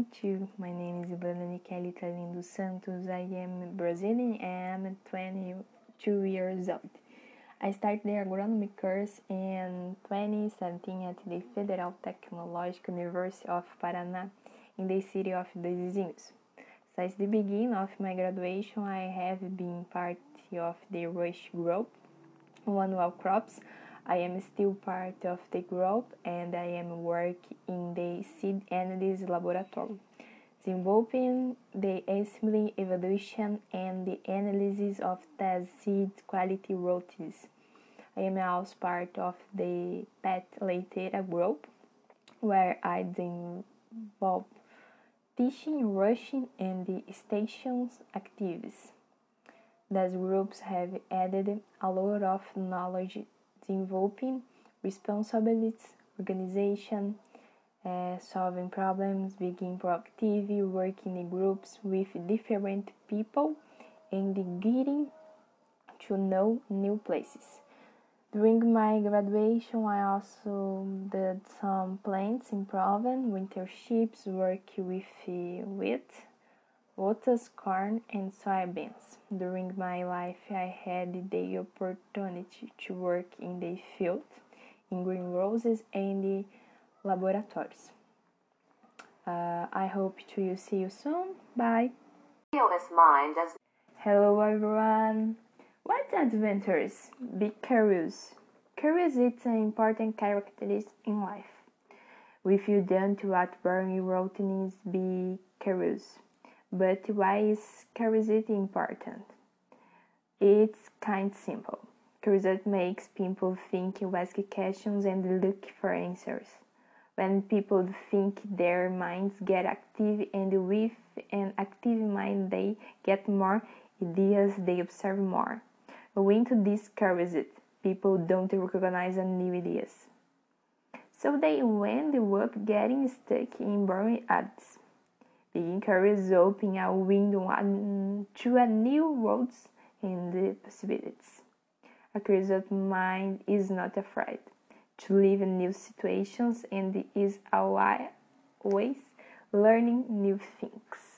meet you. My name is Ilana Kelly Talindo Santos. I am Brazilian and I'm 22 years old. I started the agronomy course in 2017 at the Federal Technological University of Paraná in the city of Vizinhos. Since the beginning of my graduation, I have been part of the Rush Group, Manual Crops. I am still part of the group and I am working in the seed analysis laboratory, involving the assembly, evaluation, and the analysis of test seed quality routes. I am also part of the Pet Leiteira group, where I involve teaching, rushing, and the stations activities. These groups have added a lot of knowledge involving responsibilities, organization, uh, solving problems, being proactive, working in groups with different people, and getting to know new places. During my graduation, I also did some plants improving, winterships, work with wheat, oats, corn, and soybeans. During my life, I had the opportunity to work in the field, in greenhouses, and the laboratories. Uh, I hope to see you soon. Bye. Hello, everyone. What adventures? Be curious. Curious is an important characteristic in life. If you don't what boring routines, be curious. But why is curiosity important? It's kind simple. Curiosity makes people think, ask questions, and look for answers. When people think, their minds get active, and with an active mind, they get more ideas, they observe more. Owing to this curiosity, people don't recognize new ideas. So they end up getting stuck in boring habits. Being curious opens a window to a new worlds and the possibilities. A curious mind is not afraid to live in new situations and is always learning new things.